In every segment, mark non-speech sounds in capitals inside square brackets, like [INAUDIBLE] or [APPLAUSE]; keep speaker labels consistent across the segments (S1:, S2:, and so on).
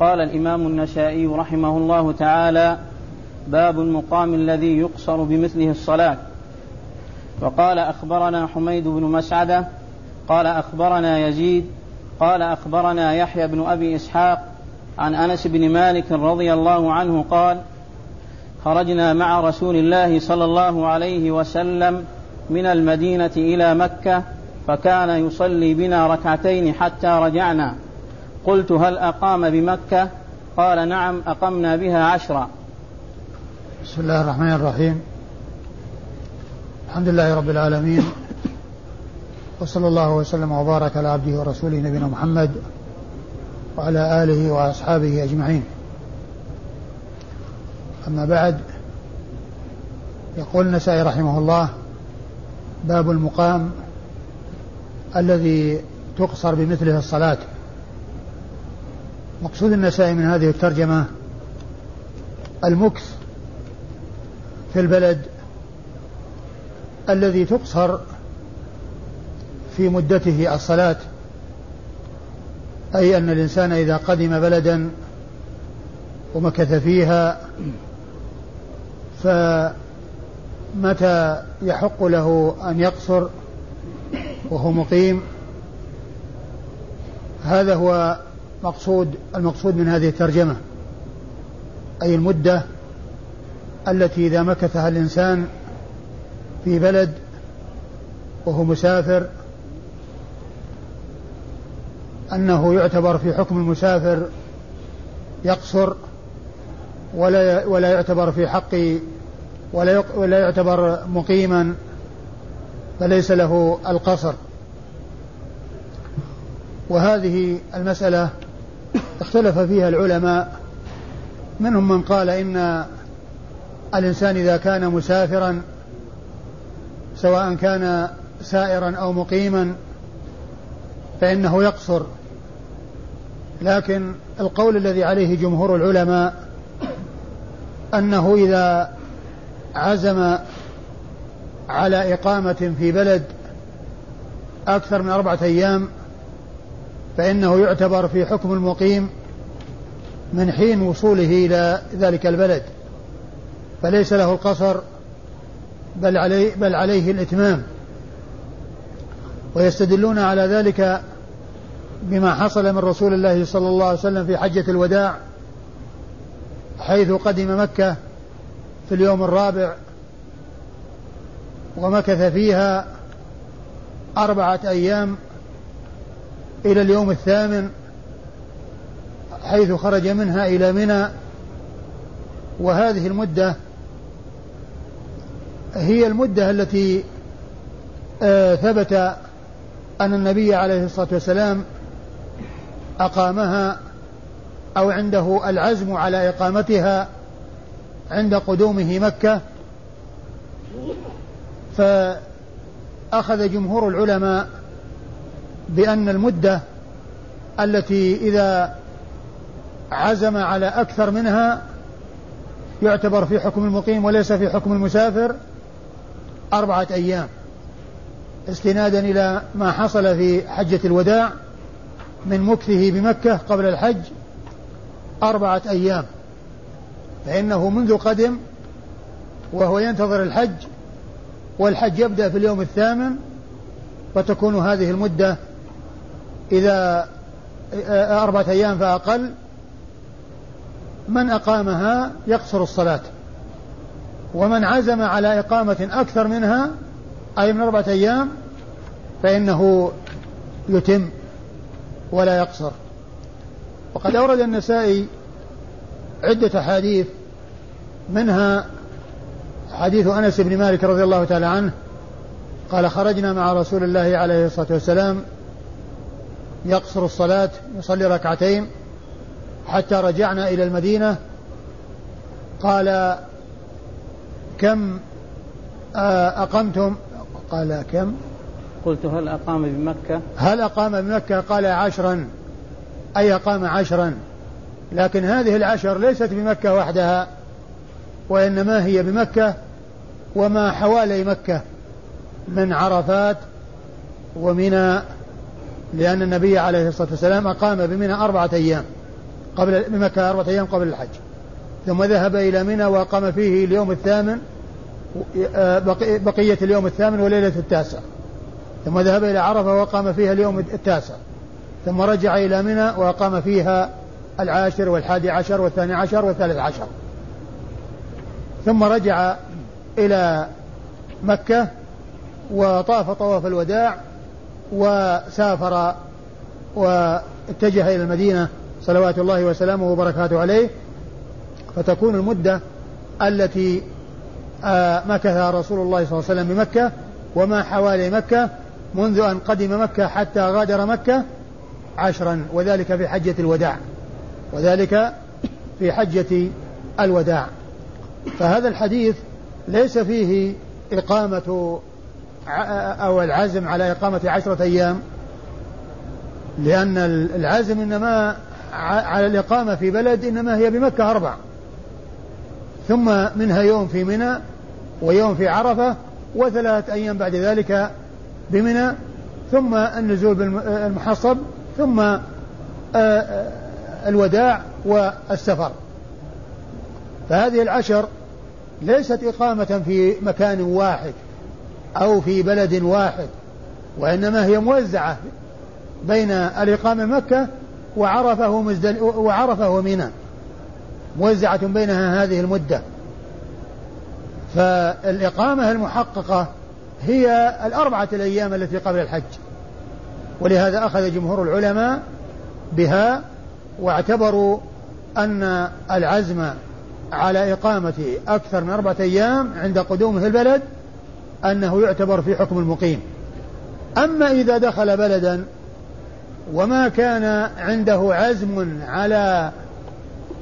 S1: قال الإمام النسائي رحمه الله تعالى باب المقام الذي يقصر بمثله الصلاة وقال أخبرنا حميد بن مسعدة قال أخبرنا يزيد قال أخبرنا يحيى بن أبي إسحاق عن أنس بن مالك رضي الله عنه قال خرجنا مع رسول الله صلى الله عليه وسلم من المدينة إلى مكة فكان يصلي بنا ركعتين حتى رجعنا قلت هل أقام بمكة قال نعم أقمنا بها عشرا
S2: بسم الله الرحمن الرحيم الحمد لله رب العالمين وصلى الله وسلم وبارك على عبده ورسوله نبينا محمد وعلى آله وأصحابه أجمعين أما بعد يقول النسائي رحمه الله باب المقام الذي تقصر بمثله الصلاه مقصود النسائي من هذه الترجمة المكث في البلد الذي تقصر في مدته الصلاة أي أن الإنسان إذا قدم بلدا ومكث فيها فمتى يحق له أن يقصر وهو مقيم هذا هو مقصود المقصود من هذه الترجمة أي المدة التي إذا مكثها الإنسان في بلد وهو مسافر أنه يعتبر في حكم المسافر يقصر ولا ولا يعتبر في حق ولا ولا يعتبر مقيما فليس له القصر وهذه المسألة اختلف فيها العلماء منهم من قال إن الإنسان إذا كان مسافرا سواء كان سائرا أو مقيما فإنه يقصر لكن القول الذي عليه جمهور العلماء أنه إذا عزم على إقامة في بلد أكثر من أربعة أيام فإنه يعتبر في حكم المقيم من حين وصوله إلى ذلك البلد فليس له القصر بل عليه, بل عليه الإتمام ويستدلون على ذلك بما حصل من رسول الله صلى الله عليه وسلم في حجة الوداع حيث قدم مكة في اليوم الرابع ومكث فيها أربعة أيام إلى اليوم الثامن حيث خرج منها إلى منى وهذه المدة هي المدة التي آه، ثبت أن النبي عليه الصلاة والسلام أقامها أو عنده العزم على إقامتها عند قدومه مكة فأخذ جمهور العلماء بأن المدة التي إذا عزم على أكثر منها يعتبر في حكم المقيم وليس في حكم المسافر أربعة أيام استنادا إلى ما حصل في حجة الوداع من مكثه بمكة قبل الحج أربعة أيام فإنه منذ قدم وهو ينتظر الحج والحج يبدأ في اليوم الثامن فتكون هذه المدة إذا أربعة أيام فأقل من أقامها يقصر الصلاة ومن عزم على إقامة أكثر منها أي من أربعة أيام فإنه يتم ولا يقصر وقد أورد النسائي عدة أحاديث منها حديث أنس بن مالك رضي الله تعالى عنه قال خرجنا مع رسول الله عليه الصلاة والسلام يقصر الصلاة يصلي ركعتين حتى رجعنا إلى المدينة قال كم آه، أقمتم قال كم
S1: قلت هل أقام بمكة
S2: هل أقام بمكة قال عشرا أي أقام عشرا لكن هذه العشر ليست بمكة وحدها وإنما هي بمكة وما حوالي مكة من عرفات ومنى لأن النبي عليه الصلاة والسلام أقام بمنى أربعة أيام قبل بمكة أربعة أيام قبل الحج ثم ذهب إلى منى وأقام فيه اليوم الثامن آه، بقية اليوم الثامن وليلة التاسع ثم ذهب إلى عرفة وأقام فيها اليوم التاسع ثم رجع إلى منى وأقام فيها العاشر والحادي عشر والثاني عشر والثالث عشر ثم رجع إلى مكة وطاف طواف الوداع وسافر واتجه إلى المدينة صلوات الله وسلامه وبركاته عليه فتكون المدة التي آه، مكث رسول الله صلى الله عليه وسلم بمكة وما حوالي مكة منذ أن قدم مكة حتى غادر مكة عشرا وذلك في حجة الوداع وذلك في حجة الوداع فهذا الحديث ليس فيه إقامة أو العزم على إقامة عشرة أيام لأن العزم إنما على الإقامة في بلد إنما هي بمكة أربع ثم منها يوم في منى ويوم في عرفة وثلاث أيام بعد ذلك بمنى ثم النزول بالمحصب ثم الوداع والسفر فهذه العشر ليست إقامة في مكان واحد أو في بلد واحد وإنما هي موزعة بين الإقامة مكة وعرفه مزدل وعرفه منى موزعة بينها هذه المدة فالإقامة المحققة هي الأربعة الأيام التي قبل الحج ولهذا أخذ جمهور العلماء بها واعتبروا أن العزم على إقامة أكثر من أربعة أيام عند قدومه البلد أنه يعتبر في حكم المقيم أما إذا دخل بلدا وما كان عنده عزم على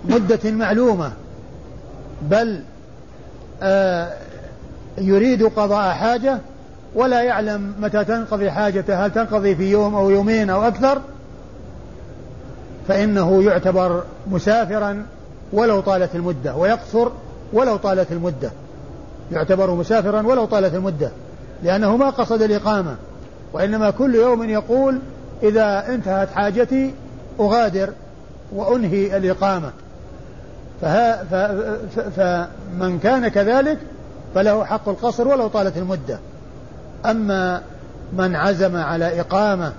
S2: مدة معلومة بل آه يريد قضاء حاجة ولا يعلم متى تنقضي حاجته هل تنقضي في يوم أو يومين أو أكثر فإنه يعتبر مسافرا ولو طالت المدة ويقصر ولو طالت المدة يعتبر مسافرا ولو طالت المدة لأنه ما قصد الإقامة وإنما كل يوم يقول إذا انتهت حاجتي أغادر وأنهي الإقامة فها فمن كان كذلك فله حق القصر ولو طالت المدة أما من عزم على إقامة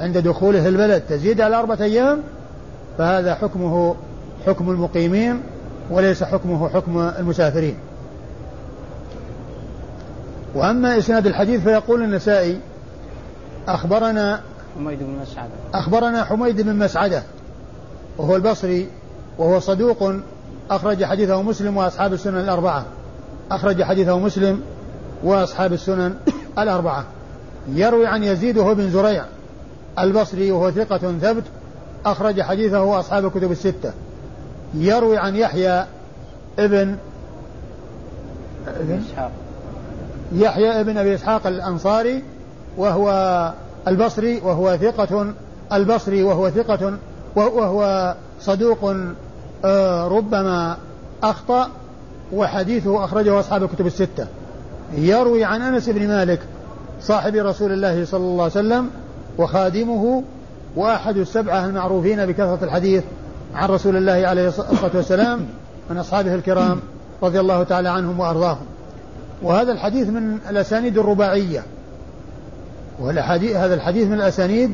S2: عند دخوله البلد تزيد على أربعة أيام فهذا حكمه حكم المقيمين وليس حكمه حكم المسافرين وأما إسناد الحديث فيقول النسائي أخبرنا
S1: حميد بن مسعدة
S2: أخبرنا حميد بن مسعدة وهو البصري وهو صدوق أخرج حديثه مسلم وأصحاب السنن الأربعة أخرج حديثه مسلم وأصحاب السنن [COUGHS] الأربعة يروي عن يزيد وهو بن زريع البصري وهو ثقة ثبت أخرج حديثه أصحاب الكتب الستة يروي عن يحيى ابن
S1: ابن إسحاق
S2: يحيى ابن أبي إسحاق الأنصاري وهو البصري وهو ثقة البصري وهو ثقة وهو صدوق آه، ربما أخطأ وحديثه أخرجه أصحاب الكتب الستة يروي عن أنس بن مالك صاحب رسول الله صلى الله عليه وسلم وخادمه وأحد السبعة المعروفين بكثرة الحديث عن رسول الله عليه الصلاة والسلام من أصحابه الكرام رضي الله تعالى عنهم وأرضاهم وهذا الحديث من الأسانيد الرباعية والحديث هذا الحديث من الأسانيد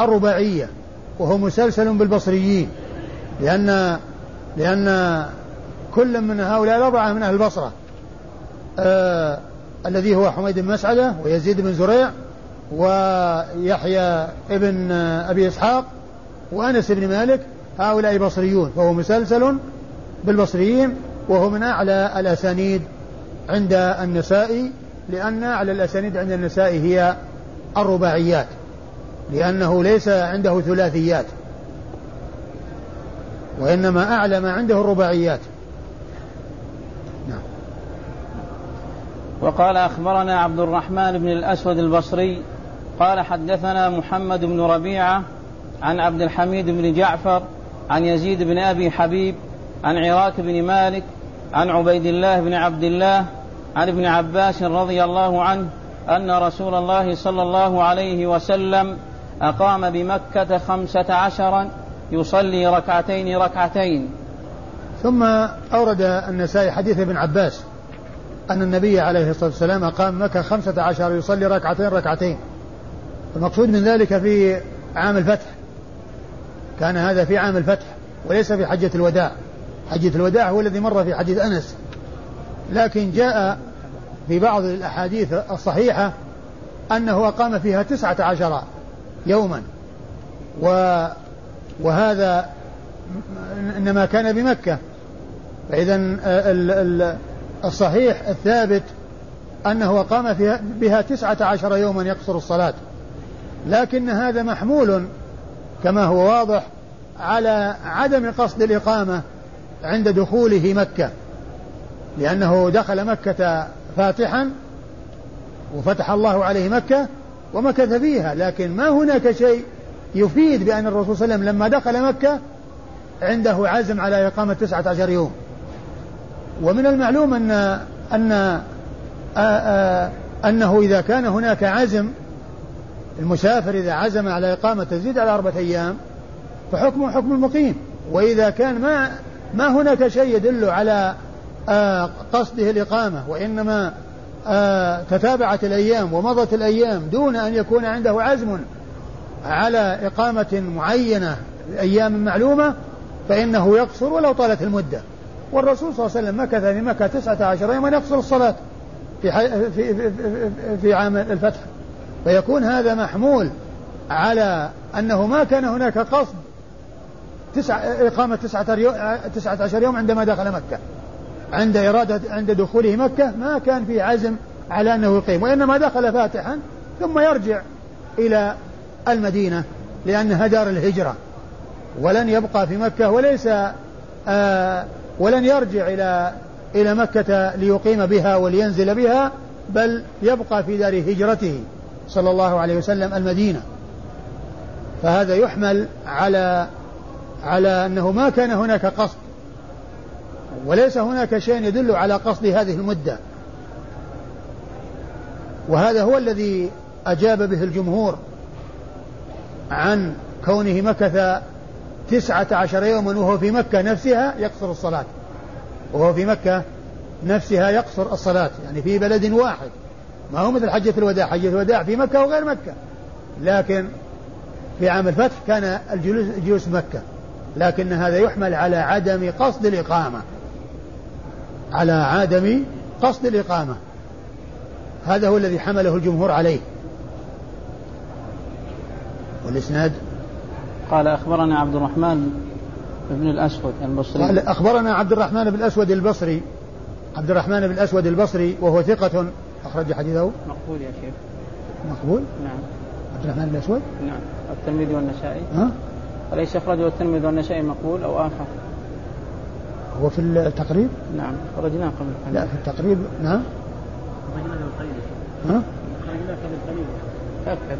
S2: الرباعية وهو مسلسل بالبصريين لأن لأن كل من هؤلاء الأربعة من أهل البصرة آه الذي هو حميد بن مسعدة ويزيد بن زريع ويحيى ابن أبي إسحاق وأنس بن مالك هؤلاء بصريون فهو مسلسل بالبصريين وهو من أعلى الأسانيد عند النسائي لأن أعلى الأسانيد عند النسائي هي الرباعيات لأنه ليس عنده ثلاثيات وإنما أعلى ما عنده الرباعيات نعم.
S1: وقال أخبرنا عبد الرحمن بن الأسود البصري قال حدثنا محمد بن ربيعة عن عبد الحميد بن جعفر عن يزيد بن أبي حبيب عن عراك بن مالك عن عبيد الله بن عبد الله عن ابن عباس رضي الله عنه أن رسول الله صلى الله عليه وسلم أقام بمكة خمسة عشر يصلي ركعتين ركعتين
S2: ثم أورد النسائي حديث ابن عباس أن النبي عليه الصلاة والسلام أقام مكة خمسة عشر يصلي ركعتين ركعتين المقصود من ذلك في عام الفتح كان هذا في عام الفتح وليس في حجة الوداع حجة الوداع هو الذي مر في حديث أنس لكن جاء في بعض الأحاديث الصحيحة أنه أقام فيها تسعة عشر يوما و وهذا إنما كان بمكة فإذا الصحيح الثابت أنه أقام فيها بها تسعة عشر يوما يقصر الصلاة لكن هذا محمول كما هو واضح على عدم قصد الإقامة عند دخوله مكة لأنه دخل مكة فاتحا وفتح الله عليه مكة ومكث فيها لكن ما هناك شيء يفيد بأن الرسول صلى الله عليه وسلم لما دخل مكة عنده عزم على إقامة تسعة عشر يوم ومن المعلوم أن أن أنه إذا كان هناك عزم المسافر إذا عزم على إقامة تزيد على أربعة أيام فحكمه حكم المقيم وإذا كان ما ما هناك شيء يدل على آه، قصده الإقامة وإنما آه، تتابعت الأيام ومضت الأيام دون أن يكون عنده عزم على إقامة معينة أيام معلومة فإنه يقصر ولو طالت المدة والرسول صلى الله عليه وسلم مكث في مكة تسعة عشر يوما يقصر الصلاة في, في, في, في عام الفتح فيكون هذا محمول على أنه ما كان هناك قصد تسعة إقامة تسعة, تسعة عشر يوم عندما دخل مكة عند إرادة عند دخوله مكة ما كان في عزم على أنه يقيم وإنما دخل فاتحا ثم يرجع إلى المدينة لأنها دار الهجرة ولن يبقى في مكة وليس آه ولن يرجع إلى إلى مكة ليقيم بها ولينزل بها بل يبقى في دار هجرته صلى الله عليه وسلم المدينة فهذا يحمل على على أنه ما كان هناك قصد وليس هناك شيء يدل على قصد هذه المدة وهذا هو الذي أجاب به الجمهور عن كونه مكث تسعة عشر يوما وهو في مكة نفسها يقصر الصلاة وهو في مكة نفسها يقصر الصلاة يعني في بلد واحد ما هو مثل حجة الوداع حجة الوداع في مكة وغير مكة لكن في عام الفتح كان الجلوس مكة لكن هذا يحمل على عدم قصد الإقامة على عدم قصد الإقامة هذا هو الذي حمله الجمهور عليه والإسناد
S1: قال أخبرنا عبد الرحمن بن الأسود البصري
S2: قال أخبرنا عبد الرحمن بن الأسود البصري عبد الرحمن بن الأسود البصري وهو ثقة أخرج حديثه
S1: مقبول يا شيخ
S2: مقبول؟
S1: نعم
S2: عبد الرحمن بن الأسود؟
S1: نعم الترمذي والنسائي ها؟ أليس أخرجه الترمذي والنسائي مقبول أو آخر؟
S2: هو في التقريب؟
S1: نعم خرجناه قبل قليل لا
S2: في التقريب نعم
S1: خرجناه قبل قليل ها؟ خرجناه قبل قليل تأكد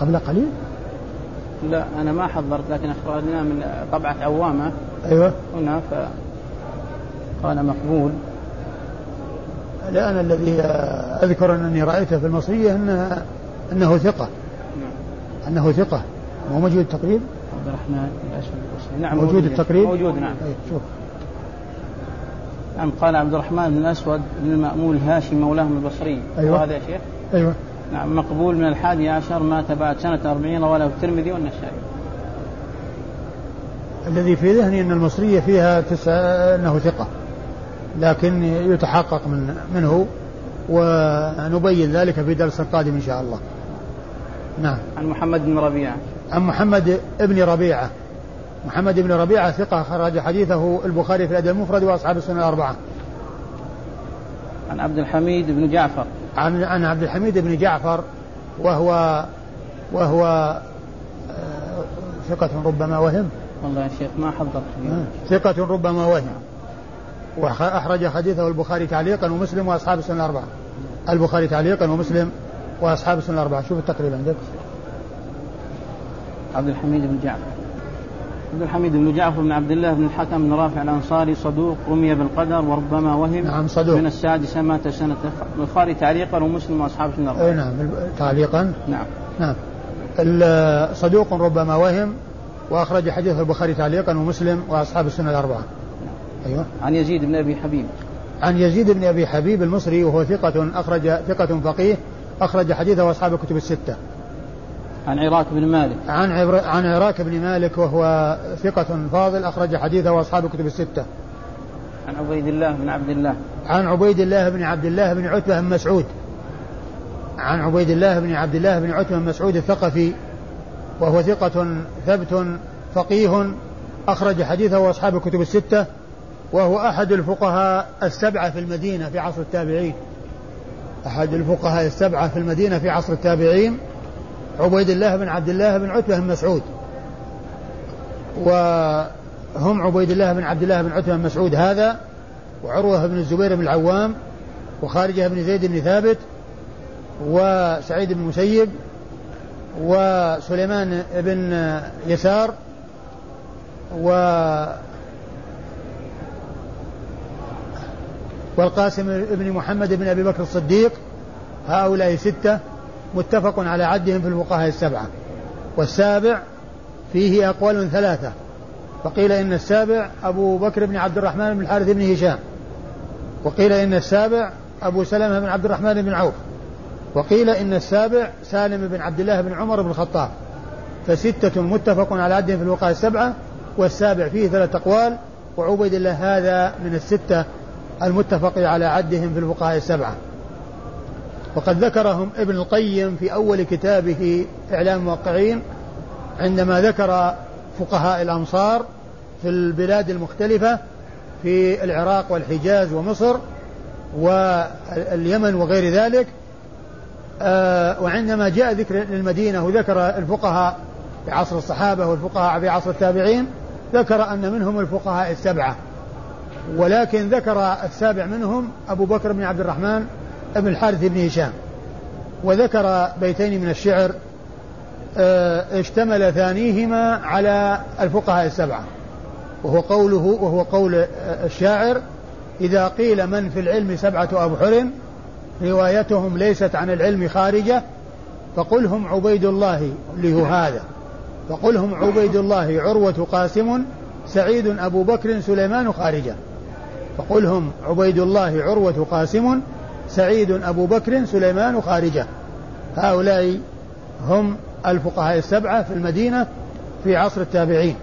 S2: قبل قليل؟
S1: لا أنا ما حضرت لكن أخرجناه من طبعة عوامة
S2: أيوه
S1: هنا ف قال مقبول
S2: الآن الذي أذكر أنني رأيته في المصرية أنه أنه ثقة نعم. أنه ثقة مو موجود التقريب
S1: عبد الرحمن نعم موجود, موجود
S2: التقريب موجود نعم طيب، شوف
S1: نعم قال عبد الرحمن بن الأسود بن المأمول هاشم مولاهم البصري أيوة وهذا يا شيخ
S2: أيوة
S1: نعم مقبول من الحادي عشر مات بعد سنة أربعين رواه الترمذي والنسائي
S2: الذي في ذهني أن المصرية فيها تسعة أنه ثقة لكن يتحقق من منه ونبين ذلك في درس القادم إن شاء الله نعم
S1: عن محمد بن ربيعة عن
S2: محمد بن ربيعة محمد بن ربيعة ثقة خرج حديثه البخاري في الأدب المفرد وأصحاب السنة الأربعة
S1: عن عبد الحميد بن جعفر عن
S2: عن عبد الحميد بن جعفر وهو وهو آه، ثقة ربما وهم
S1: والله يا شيخ ما حضرت آه،
S2: ثقة ربما وهم وأخرج حديثه البخاري تعليقا ومسلم وأصحاب السنة الأربعة البخاري تعليقا ومسلم وأصحاب السنة الأربعة شوف التقريب عندك
S1: عبد الحميد بن جعفر عبد الحميد بن جعفر بن عبد الله بن الحكم بن رافع الانصاري صدوق رمي بالقدر وربما وهم
S2: نعم صدوق
S1: من السادسه مات سنه البخاري تعليقا ومسلم واصحاب السنه
S2: اي نعم تعليقا
S1: نعم
S2: نعم صدوق ربما وهم واخرج حديث البخاري تعليقا ومسلم واصحاب السنه الاربعه نعم. ايوه عن
S1: يزيد بن ابي حبيب
S2: عن يزيد بن ابي حبيب المصري وهو ثقه اخرج ثقه فقيه اخرج حديثه واصحاب الكتب السته
S1: عن عراك بن مالك
S2: عن عبر... عن عراك بن مالك وهو ثقة فاضل أخرج حديثه وأصحاب كتب الستة
S1: عن عبيد الله بن عبد الله
S2: عن عبيد الله بن عبد الله بن عتبة بن مسعود عن عبيد الله بن عبد الله بن عتبة بن مسعود الثقفي وهو ثقة ثبت فقيه أخرج حديثه وأصحاب الكتب الستة وهو أحد الفقهاء السبعة في المدينة في عصر التابعين أحد الفقهاء السبعة في المدينة في عصر التابعين عبيد الله بن عبد الله بن عتبة بن مسعود وهم عبيد الله بن عبد الله بن عتبة بن مسعود هذا وعروة بن الزبير بن العوام وخارجة بن زيد بن ثابت وسعيد بن مسيب وسليمان بن يسار و والقاسم بن محمد بن ابي بكر الصديق هؤلاء سته متفق على عدهم في الفقهاء السبعة والسابع فيه أقوال ثلاثة فقيل إن السابع أبو بكر بن عبد الرحمن بن الحارث بن هشام وقيل إن السابع أبو سلمة بن عبد الرحمن بن عوف وقيل إن السابع سالم بن عبد الله بن عمر بن الخطاب فستة متفق على عدهم في الوقاية السبعة والسابع فيه ثلاث أقوال وعبد الله هذا من الستة المتفق على عدهم في الفقهاء السبعة وقد ذكرهم ابن القيم في أول كتابه إعلام الموقعين عندما ذكر فقهاء الأمصار في البلاد المختلفة في العراق والحجاز ومصر واليمن وغير ذلك آه، وعندما جاء ذكر للمدينة وذكر الفقهاء في عصر الصحابة والفقهاء في عصر التابعين ذكر أن منهم الفقهاء السبعة ولكن ذكر السابع منهم أبو بكر بن عبد الرحمن ابن الحارث بن هشام وذكر بيتين من الشعر آه، اشتمل ثانيهما على الفقهاء السبعة وهو قوله وهو قول آه، الشاعر إذا قيل من في العلم سبعة أبحر روايتهم ليست عن العلم خارجة فقلهم عبيد الله له هذا فقلهم عبيد الله عروة قاسم سعيد أبو بكر سليمان خارجة فقلهم عبيد الله عروة قاسم سعيد أبو بكر سليمان خارجة هؤلاء هم الفقهاء السبعة في المدينة في عصر التابعين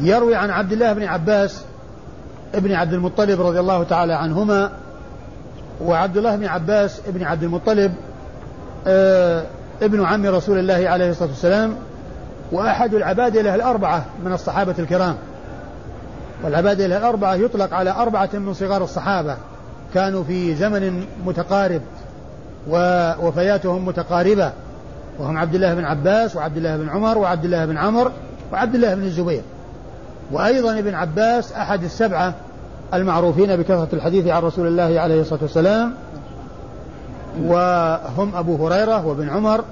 S2: يروي عن عبد الله بن عباس ابن عبد المطلب رضي الله تعالى عنهما وعبد الله بن عباس ابن عبد المطلب آه، ابن عم رسول الله عليه الصلاة والسلام وأحد العبادلة الأربعة من الصحابة الكرام والعبادلة الأربعة يطلق على أربعة من صغار الصحابة كانوا في زمن متقارب ووفياتهم متقاربة وهم عبد الله بن عباس وعبد الله بن عمر وعبد الله بن عمر وعبد الله بن الزبير وأيضا ابن عباس أحد السبعة المعروفين بكثرة الحديث عن رسول الله عليه الصلاة والسلام وهم أبو هريرة وابن عمر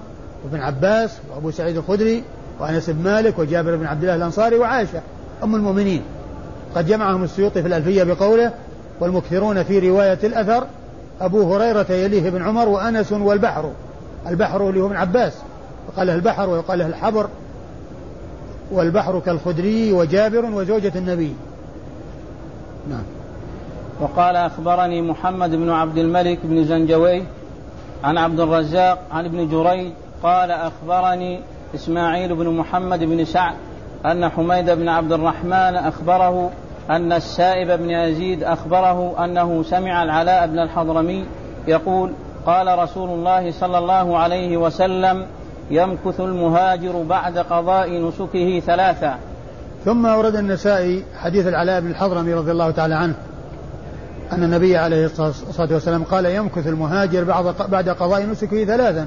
S2: وابن عباس وأبو سعيد الخدري وأنس بن مالك وجابر بن عبد الله الأنصاري وعائشة أم المؤمنين قد جمعهم السيوطي في الألفية بقوله والمكثرون في رواية الأثر أبو هريرة يليه ابن عمر وأنس والبحر البحر اللي هو ابن عباس وقال له البحر ويقال له الحبر والبحر كالخدري وجابر وزوجة النبي
S1: نعم وقال أخبرني محمد بن عبد الملك بن زنجوي عن عبد الرزاق عن ابن جريج قال أخبرني إسماعيل بن محمد بن سعد أن حميد بن عبد الرحمن أخبره أن السائب بن يزيد أخبره أنه سمع العلاء بن الحضرمي يقول قال رسول الله صلى الله عليه وسلم يمكث المهاجر بعد قضاء نسكه ثلاثة
S2: ثم أورد النسائي حديث العلاء بن الحضرمي رضي الله تعالى عنه أن النبي عليه الصلاة والسلام قال يمكث المهاجر بعد بعد قضاء نسكه ثلاثا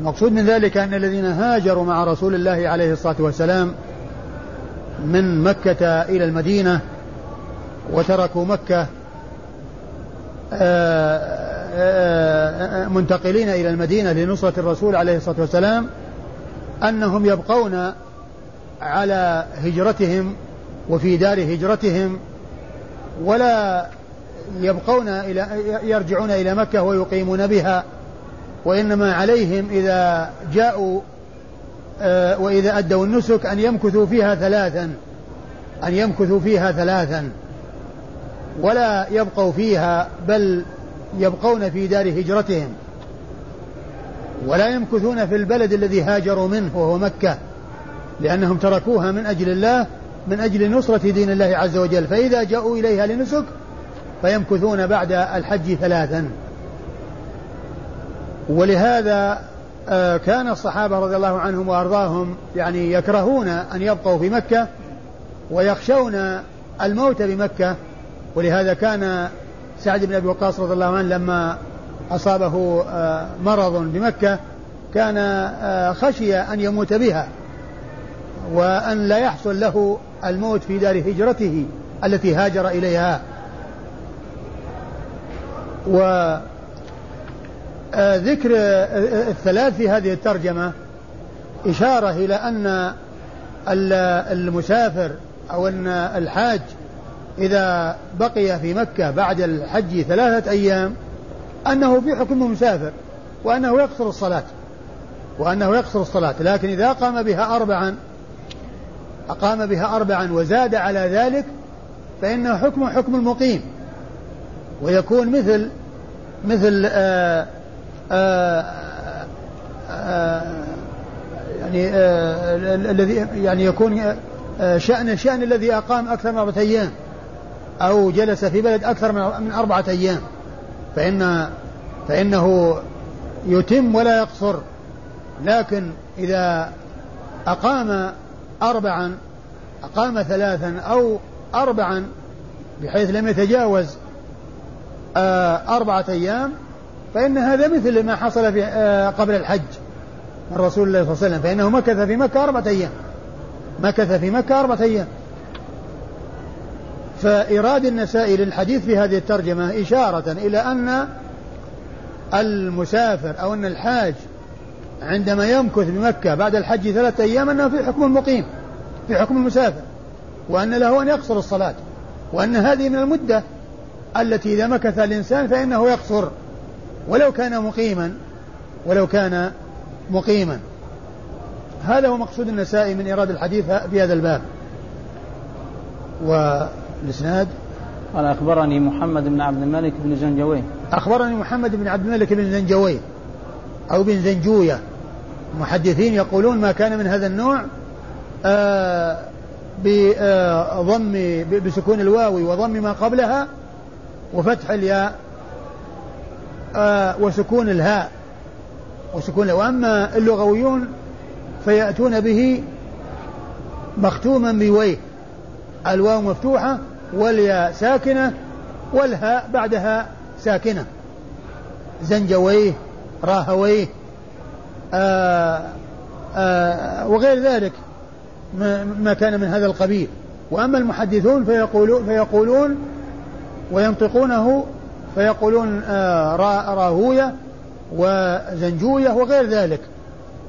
S2: المقصود من ذلك أن الذين هاجروا مع رسول الله عليه الصلاة والسلام من مكة إلى المدينة وتركوا مكة آه، آه، آه، منتقلين إلى المدينة لنصرة الرسول عليه الصلاة والسلام أنهم يبقون على هجرتهم وفي دار هجرتهم ولا يبقون إلى يرجعون إلى مكة ويقيمون بها وإنما عليهم إذا جاءوا آه، وإذا أدوا النسك أن يمكثوا فيها ثلاثا أن يمكثوا فيها ثلاثا ولا يبقوا فيها بل يبقون في دار هجرتهم ولا يمكثون في البلد الذي هاجروا منه وهو مكة لأنهم تركوها من أجل الله من أجل نصرة دين الله عز وجل فإذا جاءوا إليها لنسك فيمكثون بعد الحج ثلاثا ولهذا آه، كان الصحابة رضي الله عنهم وأرضاهم يعني يكرهون أن يبقوا في مكة ويخشون الموت بمكة ولهذا كان سعد بن أبي وقاص رضي الله عنه لما أصابه آه، مرض بمكة كان آه، خشي أن يموت بها وأن لا يحصل له الموت في دار هجرته التي هاجر إليها و آه، ذكر آه، آه، الثلاث في هذه الترجمة إشارة إلى أن المسافر أو أن الحاج إذا بقي في مكة بعد الحج ثلاثة أيام أنه في حكم مسافر وأنه يقصر الصلاة وأنه يقصر الصلاة لكن إذا قام بها أربعا أقام بها أربعا وزاد على ذلك فإنه حكم حكم المقيم ويكون مثل مثل آه يعني آه، آه، الذي يعني يكون آه، شأن الشأن الذي أقام أكثر من أربعة أيام أو جلس في بلد أكثر من أربعة أيام فإن فإنه يتم ولا يقصر لكن إذا أقام أربعا أقام ثلاثا أو أربعا بحيث لم يتجاوز أربعة أيام فإن هذا مثل ما حصل في آه، قبل الحج من رسول الله صلى الله عليه وسلم فإنه مكث في مكة أربعة أيام مكث في مكة أربعة أيام فإيراد النسائي للحديث في هذه الترجمة إشارة إلى أن المسافر أو أن الحاج عندما يمكث بمكة بعد الحج ثلاثة أيام أنه في حكم المقيم في حكم المسافر وأن له أن يقصر الصلاة وأن هذه من المدة التي إذا مكث الإنسان فإنه يقصر ولو كان مقيما ولو كان مقيما هذا هو مقصود النسائي من إيراد الحديث بهذا الباب والإسناد
S1: قال أخبرني محمد بن عبد الملك بن زنجويه
S2: أخبرني محمد بن عبد الملك بن زنجويه أو بن زنجوية محدثين يقولون ما كان من هذا النوع آآ آه، بضم آه، بسكون الواو وضم ما قبلها وفتح الياء آه، وسكون الهاء وسكون وأما اللغويون فيأتون به مختوما بويه الواو مفتوحة والياء ساكنة والهاء بعدها ساكنة زنجويه راهويه آآ آه، آآ آه، وغير ذلك ما كان من هذا القبيل وأما المحدثون فيقولون, فيقولون وينطقونه فيقولون آه، راهوية وزنجوية وغير ذلك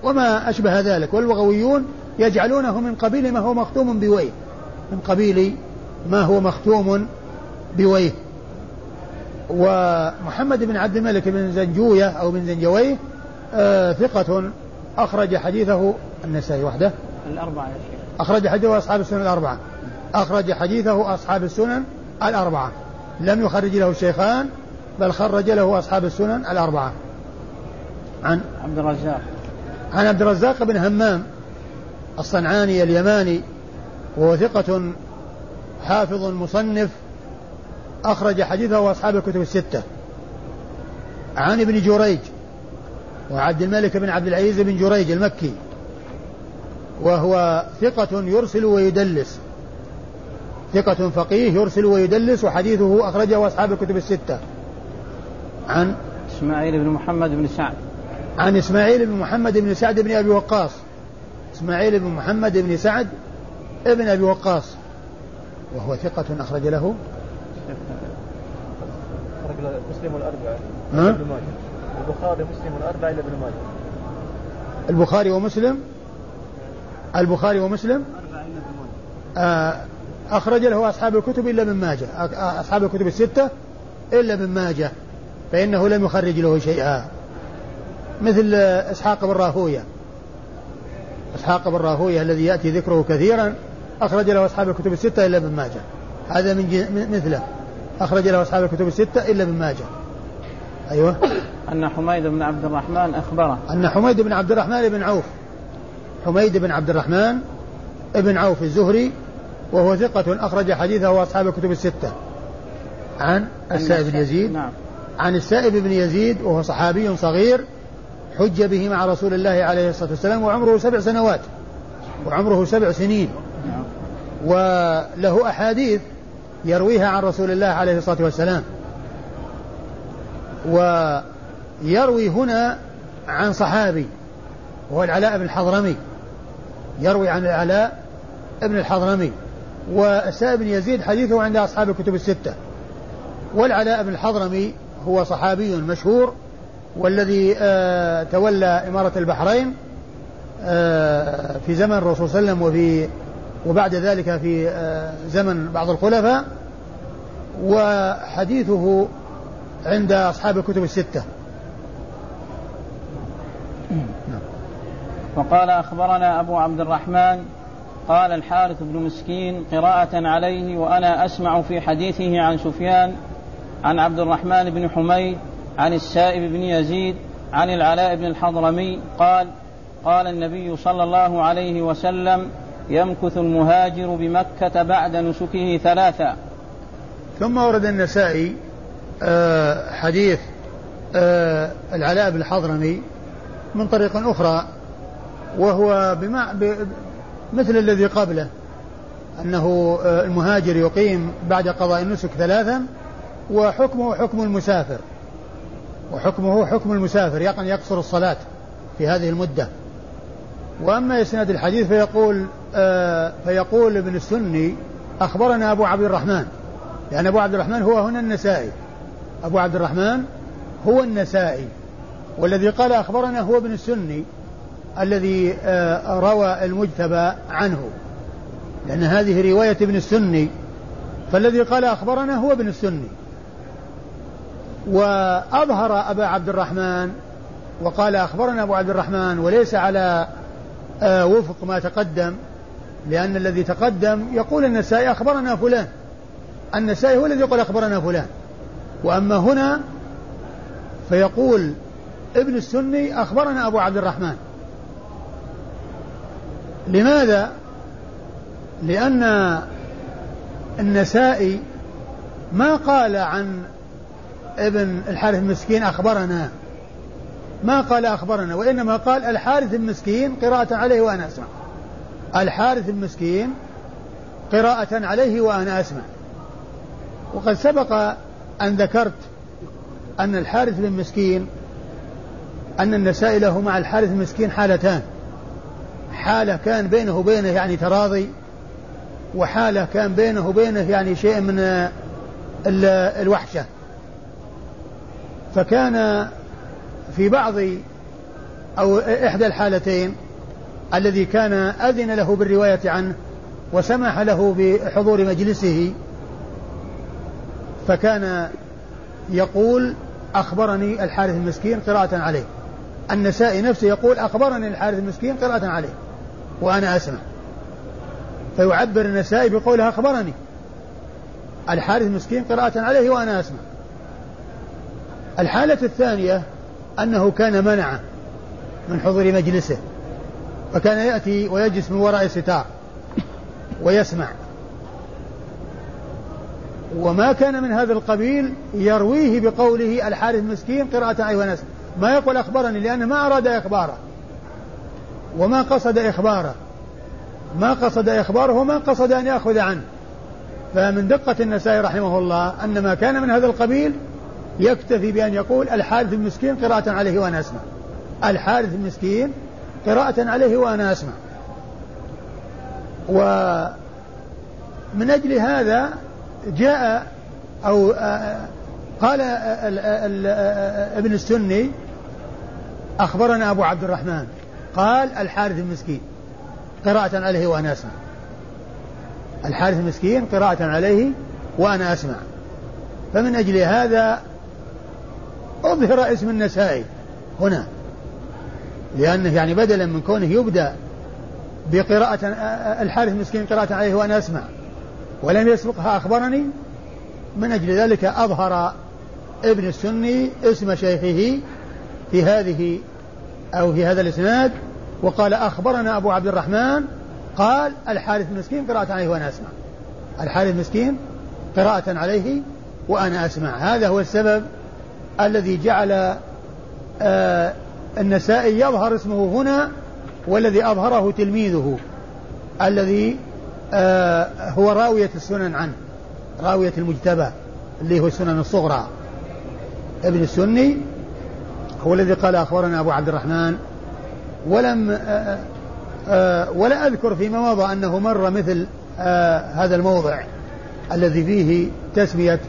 S2: وما أشبه ذلك واللغويون يجعلونه من قبيل ما هو مختوم بويه من قبيل ما هو مختوم بويه ومحمد بن عبد الملك بن زنجوية أو بن زنجويه آه ثقة أخرج حديثه النسائي وحده
S1: الأربعة
S2: أخرج حديثه أصحاب السنن الأربعة أخرج حديثه أصحاب السنن الأربعة لم يخرج له الشيخان بل خرج له أصحاب السنن الأربعة عن
S1: عبد الرزاق عن
S2: عبد الرزاق بن همام الصنعاني اليماني وهو ثقة حافظ مصنف أخرج حديثه وأصحاب الكتب الستة عن ابن جريج وعبد الملك بن عبد العزيز بن جريج المكي وهو ثقة يرسل ويدلس ثقة فقيه يرسل ويدلس وحديثه أخرجه أصحاب الكتب الستة عن
S1: إسماعيل بن محمد بن سعد
S2: عن إسماعيل بن محمد بن سعد بن أبي وقاص إسماعيل بن محمد بن سعد ابن أبي وقاص وهو ثقة أخرج له
S1: أخرج مسلم
S2: الأربعة
S1: البخاري ومسلم الأربعة إلى ابن ماجه
S2: البخاري ومسلم البخاري ومسلم أربعة إلى ابن ماجه آه، أخرج له أصحاب الكتب إلا من ماجه آه، أصحاب الكتب الستة إلا من ماجه فإنه لم يخرج له شيئا مثل إسحاق بن راهوية إسحاق بن راهوية الذي يأتي ذكره كثيرا أخرج له أصحاب الكتب الستة إلا من ماجه هذا من مثله أخرج له أصحاب الكتب الستة إلا من ماجه أيوه
S1: أن حميد بن عبد الرحمن أخبره
S2: أن حميد بن عبد الرحمن بن عوف حميد بن عبد الرحمن بن عوف الزهري وهو ثقة أخرج حديثه أصحاب الكتب الستة عن السائب بن يزيد نعم. عن السائب بن يزيد وهو صحابي صغير حج به مع رسول الله عليه الصلاة والسلام وعمره سبع سنوات وعمره سبع سنين نعم. وله أحاديث يرويها عن رسول الله عليه الصلاة والسلام ويروي هنا عن صحابي وهو العلاء بن الحضرمي يروي عن العلاء بن الحضرمي والسائب بن يزيد حديثه عند أصحاب الكتب الستة والعلاء بن الحضرمي هو صحابي مشهور والذي آه تولى إمارة البحرين آه في زمن الرسول صلى الله عليه وسلم وفي وبعد ذلك في آه زمن بعض الخلفاء وحديثه عند أصحاب الكتب الستة
S1: وقال أخبرنا أبو عبد الرحمن قال الحارث بن مسكين قراءة عليه وأنا أسمع في حديثه عن سفيان عن عبد الرحمن بن حميد عن السائب بن يزيد عن العلاء بن الحضرمي قال قال النبي صلى الله عليه وسلم يمكث المهاجر بمكة بعد نسكه ثلاثا
S2: ثم ورد النسائي آه، حديث آه، العلاء بن الحضرمي من طريق أخرى وهو مثل الذي قبله أنه آه، المهاجر يقيم بعد قضاء النسك ثلاثا وحكمه حكم المسافر وحكمه حكم المسافر يقن يعني يقصر الصلاة في هذه المدة وأما إسناد الحديث فيقول آه فيقول ابن السني أخبرنا أبو عبد الرحمن لأن يعني أبو عبد الرحمن هو هنا النسائي أبو عبد الرحمن هو النسائي والذي قال أخبرنا هو ابن السني الذي آه، روى المجتبى عنه لأن هذه رواية ابن السني فالذي قال أخبرنا هو ابن السني وأظهر أبا عبد الرحمن وقال أخبرنا أبو عبد الرحمن وليس على آه، وفق ما تقدم لأن الذي تقدم يقول النسائي أخبرنا فلان النسائي هو الذي يقول أخبرنا فلان وأما هنا فيقول ابن السني أخبرنا أبو عبد الرحمن لماذا؟ لأن النسائي ما قال عن ابن الحارث المسكين أخبرنا ما قال أخبرنا وإنما قال الحارث المسكين قراءة عليه وأنا أسمع الحارث المسكين قراءة عليه وأنا أسمع وقد سبق أن ذكرت أن الحارث بن مسكين أن النسائي له مع الحارث المسكين حالتان حالة كان بينه وبينه يعني تراضي وحالة كان بينه وبينه يعني شيء من الوحشة فكان في بعض أو إحدى الحالتين الذي كان أذن له بالرواية عنه وسمح له بحضور مجلسه فكان يقول أخبرني الحارث المسكين قراءة عليه النسائي نفسه يقول أخبرني الحارث المسكين قراءة عليه وأنا أسمع فيعبر النسائي بقوله أخبرني الحارث مسكين قراءة عليه وأنا أسمع الحالة الثانية أنه كان منع من حضور مجلسه فكان يأتي ويجلس من وراء الستار ويسمع وما كان من هذا القبيل يرويه بقوله الحارث مسكين قراءة عليه وأنا أسمع ما يقول أخبرني لأنه ما أراد إخباره وما قصد إخباره ما قصد إخباره وما قصد أن يأخذ عنه فمن دقة النسائي رحمه الله أن ما كان من هذا القبيل يكتفي بأن يقول الحارث المسكين قراءة عليه وأنا أسمع الحارث المسكين قراءة عليه وأنا أسمع ومن أجل هذا جاء أو قال ابن السني أخبرنا أبو عبد الرحمن قال الحارث المسكين قراءة عليه وأنا أسمع الحارث المسكين قراءة عليه وأنا أسمع فمن أجل هذا أظهر اسم النسائي هنا لأنه يعني بدلا من كونه يبدأ بقراءة الحارث المسكين قراءة عليه وأنا أسمع ولم يسبقها أخبرني من أجل ذلك أظهر ابن السني اسم شيخه في هذه أو في هذا الإسناد وقال أخبرنا أبو عبد الرحمن قال الحارث المسكين قراءة عليه وأنا أسمع الحارث المسكين قراءة عليه وأنا أسمع هذا هو السبب الذي جعل آه النسائي يظهر اسمه هنا والذي أظهره تلميذه الذي آه هو راوية السنن عنه راوية المجتبى اللي هو السنن الصغرى ابن السني هو الذي قال أخبرنا أبو عبد الرحمن ولم آآ آه، آآ آه، آه، ولا أذكر فيما مضى أنه مر مثل هذا الموضع الذي فيه تسمية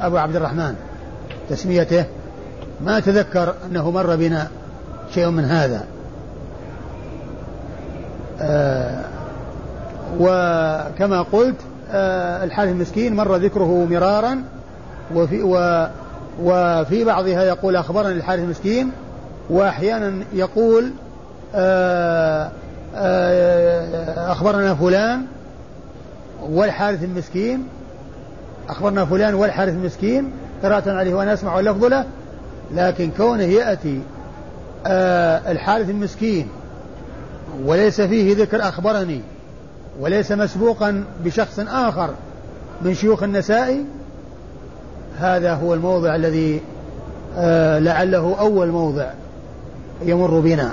S2: أبو عبد الرحمن تسميته ما تذكر أنه مر بنا شيء من هذا وكما قلت الحارث المسكين مر ذكره مرارا وفي و وفي بعضها يقول أخبرني الحارث المسكين وأحيانا يقول آه، آه، أخبرنا فلان والحارث المسكين أخبرنا فلان والحارث المسكين قراءة عليه وأنا أسمع اللفظ له لكن كونه يأتي آه، الحارث المسكين وليس فيه ذكر أخبرني وليس مسبوقا بشخص آخر من شيوخ النسائي هذا هو الموضع الذي آه، لعله أول موضع يمر بنا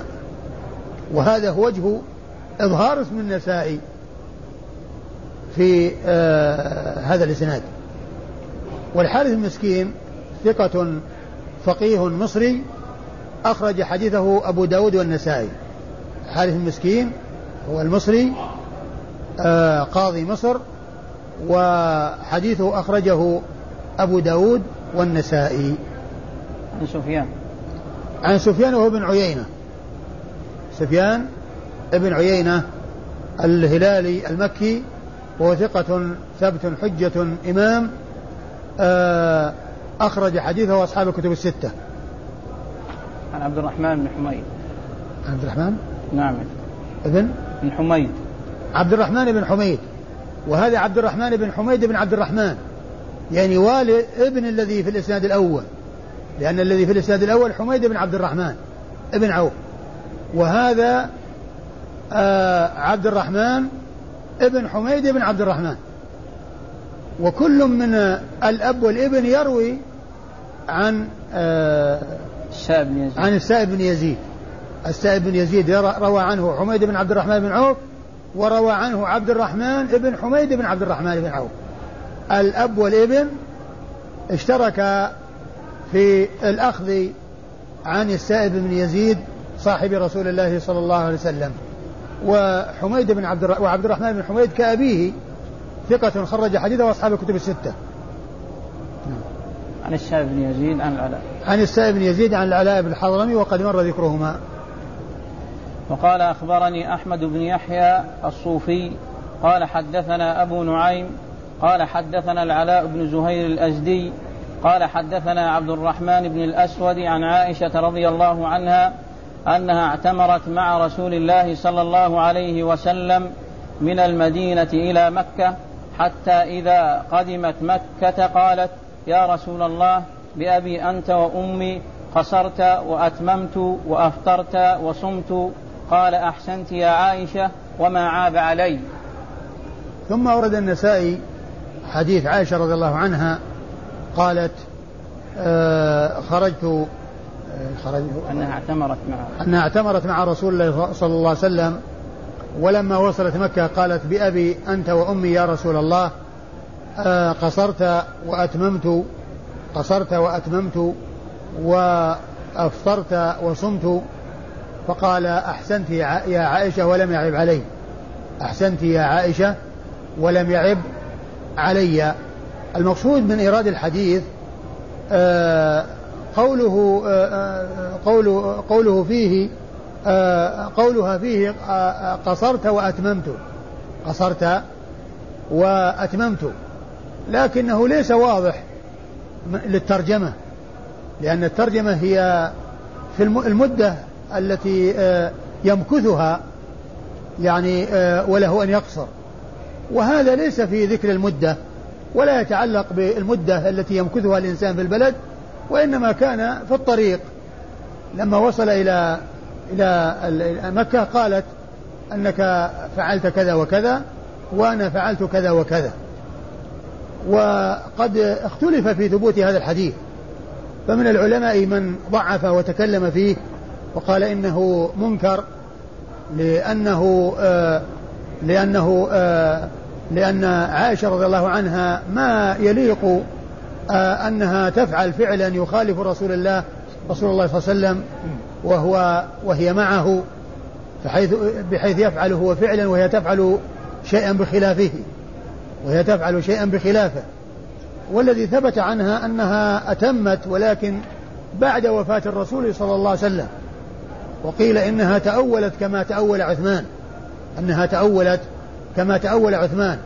S2: وهذا هو وجه إظهار اسم النسائي في آه، هذا الإسناد والحارث المسكين ثقة فقيه مصري أخرج حديثه أبو داود والنسائي حارث المسكين هو المصري آه، قاضي مصر وحديثه أخرجه أبو داود والنسائي
S1: عن سفيان
S2: عن سفيان وهو ابن عيينة سفيان ابن عيينة الهلالي المكي وهو ثقة ثبت حجة إمام آه، أخرج حديثه أصحاب الكتب الستة
S1: عن عبد الرحمن بن حميد
S2: عبد الرحمن؟
S1: نعم
S2: ابن؟
S1: بن حميد
S2: عبد الرحمن بن حميد وهذا عبد الرحمن بن حميد بن عبد الرحمن يعني والد ابن الذي في الإسناد الأول لأن الذي في الإسناد الأول حميد بن عبد الرحمن ابن عوف وهذا آه عبد الرحمن ابن حميد بن عبد الرحمن وكل من آه، الأب والابن يروي عن آه
S1: السائب بن يزيد عن السائب
S2: بن يزيد السائب بن يزيد روى عنه حميد بن عبد الرحمن بن عوف وروى عنه عبد الرحمن بن حميد بن عبد الرحمن بن عوف الأب والابن اشتركا في الأخذ عن السائب بن يزيد صاحب رسول الله صلى الله عليه وسلم وحميد بن عبد وعبد الرحمن بن حميد كأبيه ثقة خرج حديثه وأصحاب الكتب الستة
S1: عن السائب بن يزيد عن العلاء
S2: عن السائب بن يزيد عن العلاء بن الحضرمي وقد مر ذكرهما
S1: وقال أخبرني أحمد بن يحيى الصوفي قال حدثنا أبو نعيم قال حدثنا العلاء بن زهير الازدي قال حدثنا عبد الرحمن بن الاسود عن عائشه رضي الله عنها انها اعتمرت مع رسول الله صلى الله عليه وسلم من المدينه الى مكه حتى اذا قدمت مكه قالت يا رسول الله بابي انت وامي قصرت واتممت وافطرت وصمت قال احسنت يا عائشه وما عاب علي
S2: ثم أورد النسائي حديث عائشة رضي الله عنها قالت آه خرجت آه، أنها اعتمرت مع أنها اعتمرت مع رسول الله صلى الله عليه وسلم ولما وصلت مكة قالت بأبي أنت وأمي يا رسول الله آه، قصرت وأتممت قصرت وأتممت وأفطرت وصمت فقال أحسنت يا عائشة ولم يعب علي أحسنت يا عائشة ولم يعب علي المقصود من إيراد الحديث آه، قوله آه، آه، قوله قوله فيه قولها فيه قصرت وأتممت قصرت وأتممت لكنه ليس واضح للترجمة لأن الترجمة هي في المدة التي يمكثها يعني وله أن يقصر وهذا ليس في ذكر المدة ولا يتعلق بالمدة التي يمكثها الإنسان في البلد وإنما كان في الطريق لما وصل إلى إلى مكة قالت أنك فعلت كذا وكذا وأنا فعلت كذا وكذا وقد اختلف في ثبوت هذا الحديث فمن العلماء من ضعف وتكلم فيه وقال إنه منكر لأنه آه لأنه آه لأن عائشة رضي الله عنها ما يليق آه، أنها تفعل فعلا يخالف رسول الله رسول الله صلى الله عليه وسلم وهو وهي معه فحيث بحيث يفعل هو فعلا وهي تفعل شيئا بخلافه وهي تفعل شيئا بخلافه والذي ثبت عنها انها اتمت ولكن بعد وفاه الرسول صلى الله عليه وسلم وقيل انها تاولت كما تاول عثمان انها تاولت كما تأول عثمان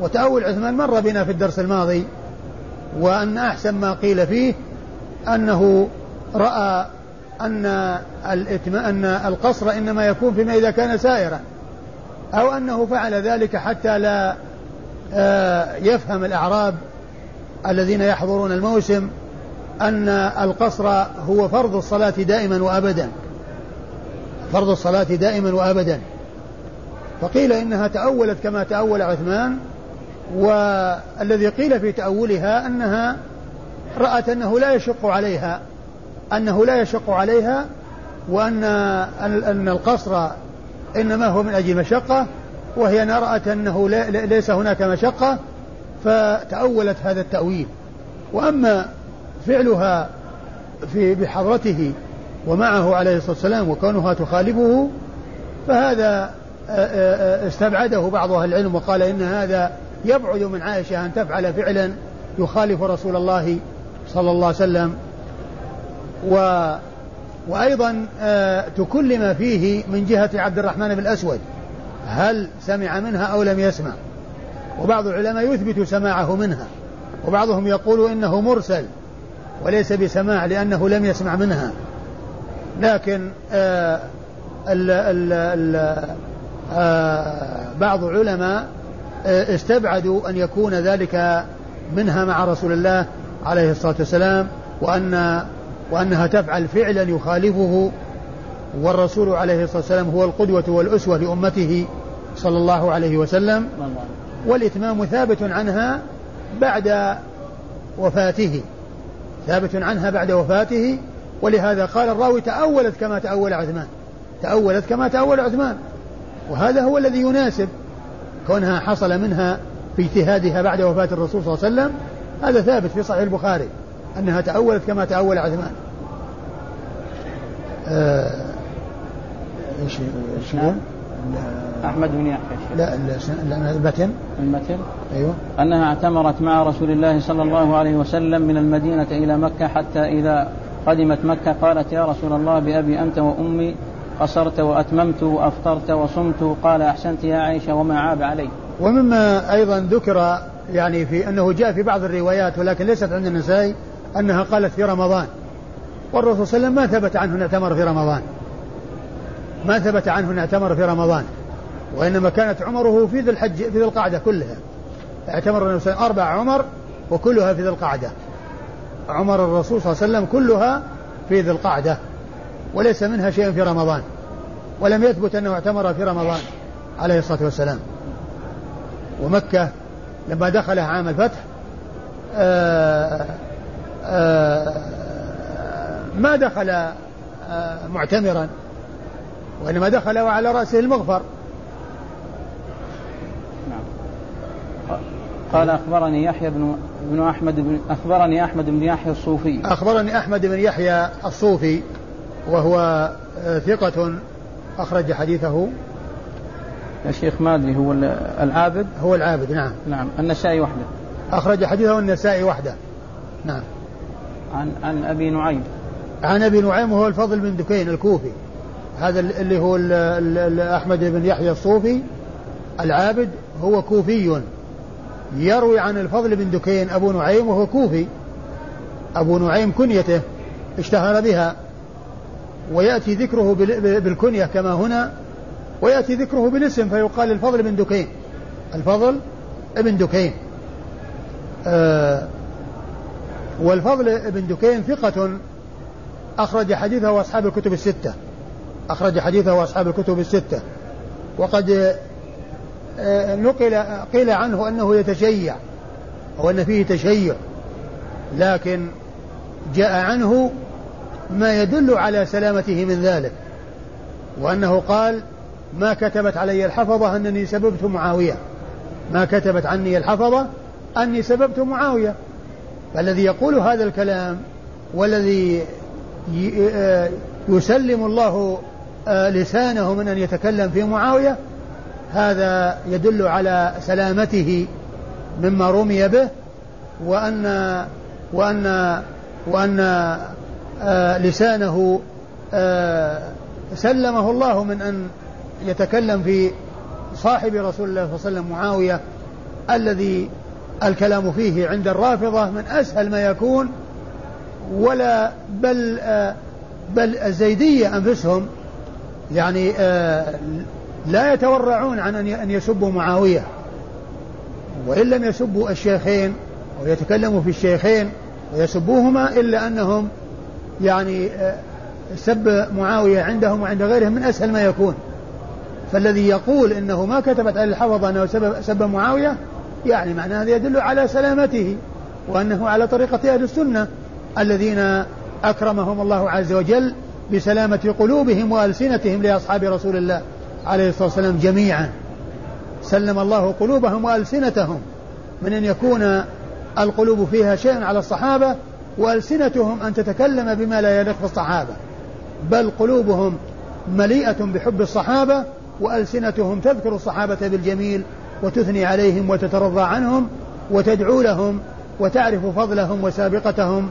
S2: وتأول عثمان مر بنا في الدرس الماضي وأن أحسن ما قيل فيه أنه رأى أن أن القصر إنما يكون فيما إذا كان سائرا أو أنه فعل ذلك حتى لا آه، يفهم الأعراب الذين يحضرون الموسم أن القصر هو فرض الصلاة دائما وأبدا فرض الصلاة دائما وأبدا فقيل إنها تأولت كما تأول عثمان والذي قيل في تأولها أنها رأت أنه لا يشق عليها أنه لا يشق عليها وأن أن القصر إنما هو من أجل مشقة وهي أن رأت أنه ليس هناك مشقة فتأولت هذا التأويل وأما فعلها في بحضرته ومعه عليه الصلاة والسلام وكونها تخالفه فهذا استبعده بعض أهل العلم وقال إن هذا يبعد من عائشة أن تفعل فعلا يخالف رسول الله صلى الله عليه وسلم و وأيضا آه، تكلم فيه من جهة عبد الرحمن بن الأسود هل سمع منها أو لم يسمع وبعض العلماء يثبت سماعه منها وبعضهم يقول إنه مرسل وليس بسماع لأنه لم يسمع منها لكن آه ال ال ال آه، بعض علماء آه، استبعدوا أن يكون ذلك منها مع رسول الله عليه الصلاة والسلام وأن وأنها تفعل فعلا يخالفه والرسول عليه الصلاة والسلام هو القدوة والأسوة لأمته صلى الله عليه وسلم والإتمام ثابت عنها بعد وفاته ثابت عنها بعد وفاته ولهذا قال الراوي تأولت كما تأول عثمان تأولت كما تأول عثمان وهذا هو الذي يناسب كونها حصل منها في اجتهادها بعد وفاة الرسول صلى الله عليه وسلم هذا ثابت في صحيح البخاري أنها تأولت كما تأول عثمان آه،
S1: ايش ايش احمد بن يحيى لا
S2: لا المتن
S1: المتن ايوه انها اعتمرت مع رسول الله صلى الله عليه وسلم من المدينه الى مكه حتى اذا قدمت مكه قالت يا رسول الله بابي انت وامي قصرت وأتممت وأفطرت وصمت قال أحسنت يا عائشة وما عاب علي
S2: ومما أيضا ذكر يعني في أنه جاء في بعض الروايات ولكن ليست عند النسائي أنها قالت في رمضان والرسول صلى الله عليه وسلم ما ثبت عنه أن اعتمر في رمضان ما ثبت عنه أن اعتمر في رمضان وإنما كانت عمره في ذي الحج في ذي القعدة كلها اعتمر النبي صلى الله عليه وسلم أربع عمر وكلها في ذي القعدة عمر الرسول صلى الله عليه وسلم كلها في ذي القعدة وليس منها شيء في رمضان ولم يثبت أنه اعتمر في رمضان عليه الصلاة والسلام ومكة لما دخلها عام الفتح آه، آه، ما دخل آه، معتمرا وإنما دخل وعلى رأسه المغفر
S1: نعم. قال أخبرني يحيى بن بن أحمد بن أخبرني أحمد بن يحيى الصوفي
S2: أخبرني أحمد بن يحيى الصوفي وهو آه، ثقة أخرج حديثه
S1: يا شيخ ما أدري هو العابد
S2: هو العابد نعم
S1: نعم النسائي وحده
S2: أخرج حديثه النسائي وحده نعم
S1: عن عن أبي نعيم
S2: عن أبي نعيم وهو الفضل بن دكين الكوفي هذا اللي هو الـ الـ أحمد بن يحيى الصوفي العابد هو كوفي يروي عن الفضل بن دكين أبو نعيم وهو كوفي أبو نعيم كنيته اشتهر بها ويأتي ذكره بالكنية كما هنا ويأتي ذكره بالاسم فيقال الفضل بن دكين الفضل ابن دكين آه والفضل ابن دكين ثقة أخرج حديثه وأصحاب الكتب الستة أخرج حديثه وأصحاب الكتب الستة وقد آه، نقل قيل عنه أنه يتشيع أو أن فيه تشيع لكن جاء عنه ما يدل على سلامته من ذلك وأنه قال ما كتبت علي الحفظة أنني سببت معاوية ما كتبت عني الحفظة أني سببت معاوية فالذي يقول هذا الكلام والذي آه، يسلم الله آه، لسانه من أن يتكلم في معاوية هذا يدل على سلامته مما رمي به وأن وأن وأن آه، لسانه آه، سلمه الله من أن يتكلم في صاحب رسول الله صلى الله عليه وسلم معاوية الذي الكلام فيه عند الرافضة من أسهل ما يكون ولا بل آه، بل الزيدية أنفسهم يعني لا يتورعون عن أن يسبوا معاوية وإن لم يسبوا الشيخين ويتكلموا في الشيخين ويسبوهما إلا أنهم يعني آه، سب معاوية عندهم وعند غيرهم من أسهل ما يكون فالذي يقول انه ما كتبت عليه الحفظة انه سب, سب معاوية يعني معنى هذا يدل على سلامته وانه على طريقة اهل السنة الذين اكرمهم الله عز وجل بسلامة قلوبهم والسنتهم لاصحاب رسول الله عليه الصلاة والسلام جميعا سلم الله قلوبهم والسنتهم من ان يكون القلوب فيها شيء على الصحابة وألسنتهم أن تتكلم بما لا يليق بالصحابة بل قلوبهم مليئة بحب الصحابة وألسنتهم تذكر الصحابة بالجميل وتثني عليهم وتترضى عنهم وتدعو لهم وتعرف فضلهم وسابقتهم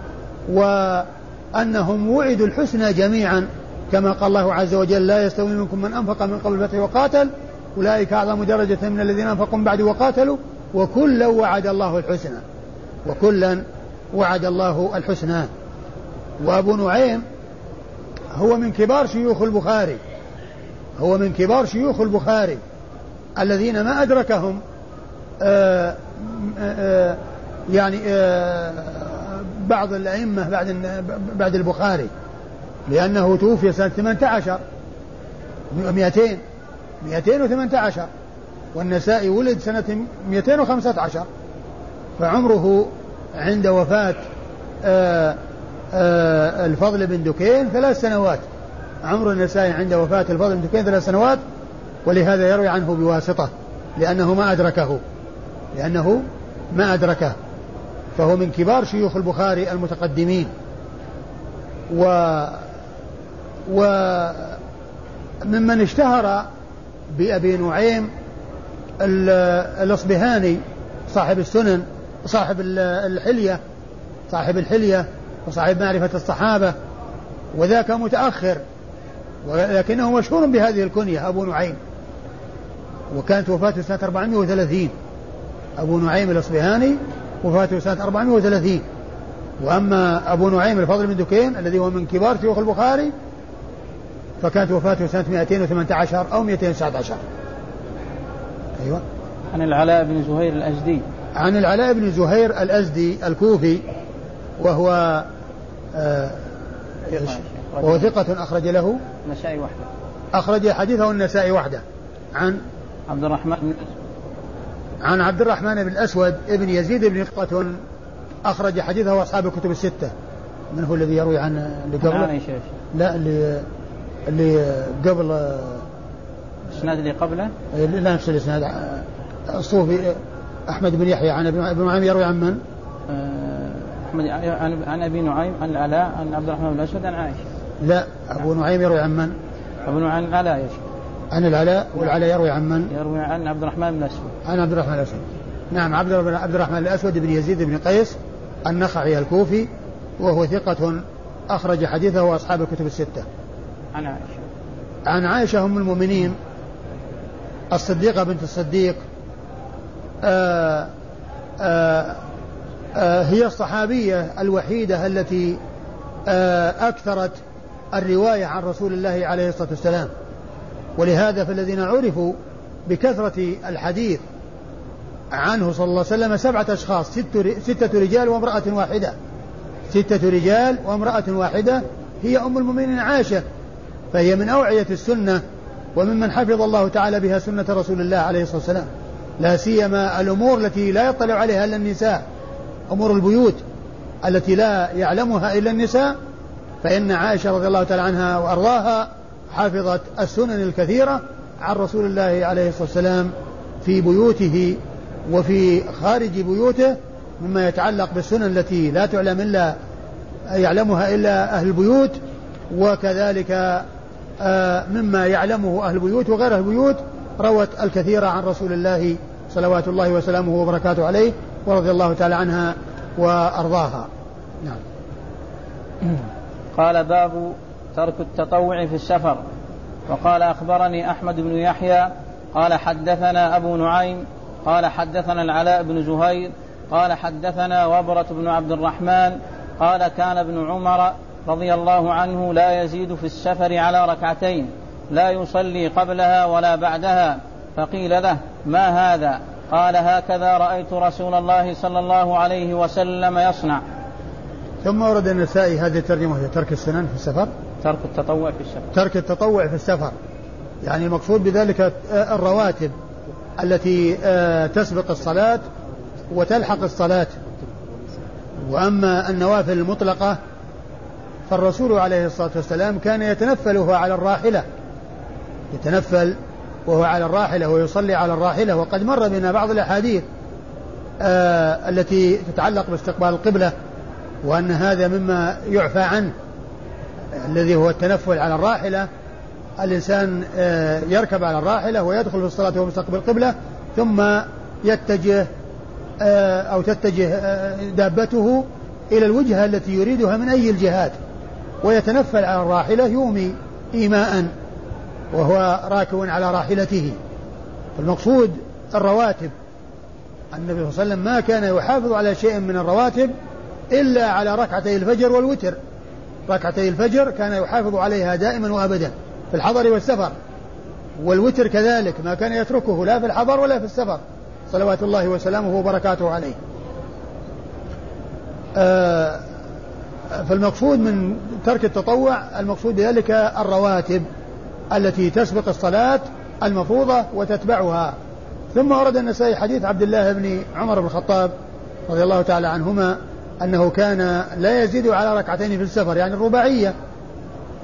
S2: وأنهم وعدوا الحسنى جميعا كما قال الله عز وجل لا يستوي منكم من أنفق من قبل الفتح وقاتل أولئك أعظم درجة من الذين أنفقوا من بعد وقاتلوا وكلا وعد الله الحسنى وكلا وعد الله الحسنى وأبو نعيم هو من كبار شيوخ البخاري هو من كبار شيوخ البخاري الذين ما أدركهم آآ آه، آآ آه، آه، يعني آآ بعض الأئمة بعد بعد البخاري لأنه توفي سنة 18 200 218 والنسائي ولد سنة 215 فعمره عند وفاة آه، آه، الفضل بن دكين ثلاث سنوات عمرو النسائي عند وفاة الفضل بن دكين ثلاث سنوات ولهذا يروي عنه بواسطة لأنه ما أدركه لأنه ما أدركه فهو من كبار شيوخ البخاري المتقدمين و وممن اشتهر بأبي نعيم الأصبهاني صاحب السنن صاحب الحلية صاحب الحلية وصاحب معرفة الصحابة وذاك متأخر ولكنه مشهور بهذه الكنية أبو نعيم وكانت وفاته سنة 430 أبو نعيم الأصبهاني وفاته سنة 430 وأما أبو نعيم الفضل بن دكين الذي هو من كبار شيوخ البخاري فكانت وفاته سنة 218 أو 219
S1: أيوة عن العلاء بن زهير الأجدي
S2: عن العلاء بن زهير الأزدي الكوفي وهو آه وهو ثقة أخرج له
S1: النسائي وحده
S2: أخرج حديثه النسائي وحده عن عبد الرحمن
S1: بن عن
S2: عبد الرحمن بن الأسود ابن يزيد بن ثقة أخرج حديثه أصحاب الكتب الستة من هو الذي يروي عن اللي قبله؟ لا اللي اللي
S1: قبل آه، الاسناد اللي قبله؟ إيه،
S2: لا نفس الاسناد آه، الصوفي آه، أحمد بن يحيى عن ابن نعيم يروي عن من؟
S1: آه، أحمد آه، عن أبي نعيم عن العلاء عن عبد الرحمن بن الأسود عن عائشة
S2: لا أبو نعيم يروي عن من؟
S1: أبو نعيم عن العلاء يا
S2: شيخ عن العلاء والعلاء يروي عن من؟
S1: يروي عن عبد الرحمن بن الأسود
S2: عن عبد الرحمن الأسود نعم عبد عبد الرحمن الأسود بن يزيد بن قيس النخعي الكوفي وهو ثقة أخرج حديثه أصحاب الكتب الستة
S1: عن عائشة عن عائشة
S2: أم المؤمنين الصديقة بنت الصديق آآ آه، آآ آه، آه، هي الصحابية الوحيدة التي أكثرت الرواية عن رسول الله عليه الصلاة والسلام ولهذا فالذين عرفوا بكثرة الحديث عنه صلى الله عليه وسلم سبعة أشخاص ستة رجال وامرأة واحدة ستة رجال وامرأة واحدة هي أم المؤمنين عائشة فهي من أوعية السنة وممن حفظ الله تعالى بها سنة رسول الله عليه الصلاة والسلام لا سيما الأمور التي لا يطلع عليها إلا النساء أمور البيوت التي لا يعلمها إلا النساء فإن عائشة رضي الله تعالى عنها وأرضاها حفظت السنن الكثيرة عن رسول الله عليه الصلاة والسلام في بيوته وفي خارج بيوته مما يتعلق بالسنن التي لا تعلم إلا يعلمها إلا أهل البيوت وكذلك آه، مما يعلمه أهل البيوت وغير أهل البيوت روت الكثير عن رسول الله صلوات الله وسلامه وبركاته عليه ورضي الله تعالى عنها وأرضاها نعم
S1: قال باب ترك التطوع في السفر وقال أخبرني أحمد بن يحيى قال حدثنا أبو نعيم قال حدثنا العلاء بن زهير قال حدثنا وبرة بن عبد الرحمن قال كان ابن عمر رضي الله عنه لا يزيد في السفر على ركعتين لا يصلي قبلها ولا بعدها فقيل له ما هذا قال هكذا رأيت رسول الله صلى الله عليه وسلم يصنع
S2: ثم ورد النسائي هذه الترجمة وهي ترك السنن في السفر
S1: ترك التطوع في السفر
S2: ترك التطوع في السفر يعني المقصود بذلك الرواتب التي آه، تسبق الصلاة وتلحق الصلاة وأما النوافل المطلقة فالرسول عليه الصلاة والسلام كان يتنفلها على الراحلة يتنفل وهو على الراحلة ويصلي على الراحلة وقد مر بنا بعض الأحاديث آه التي تتعلق باستقبال القبلة وأن هذا مما يعفى عنه الذي هو التنفل على الراحلة الإنسان آه يركب على الراحلة ويدخل في الصلاة وهو مستقبل القبلة ثم يتجه آه أو تتجه آه دابته إلى الوجهة التي يريدها من أي الجهات ويتنفل على الراحلة يومي إيماءً وهو راكب على راحلته المقصود الرواتب النبي صلى الله عليه وسلم ما كان يحافظ على شيء من الرواتب إلا على ركعتي الفجر والوتر ركعتي الفجر كان يحافظ عليها دائما وأبدا في الحضر والسفر والوتر كذلك ما كان يتركه لا في الحضر ولا في السفر صلوات الله وسلامه وبركاته عليه آه، فالمقصود من ترك التطوع المقصود بذلك الرواتب التي تسبق الصلاة المفروضة وتتبعها ثم ورد النسائي حديث عبد الله بن عمر بن الخطاب رضي الله تعالى عنهما أنه كان لا يزيد على ركعتين في السفر يعني الرباعية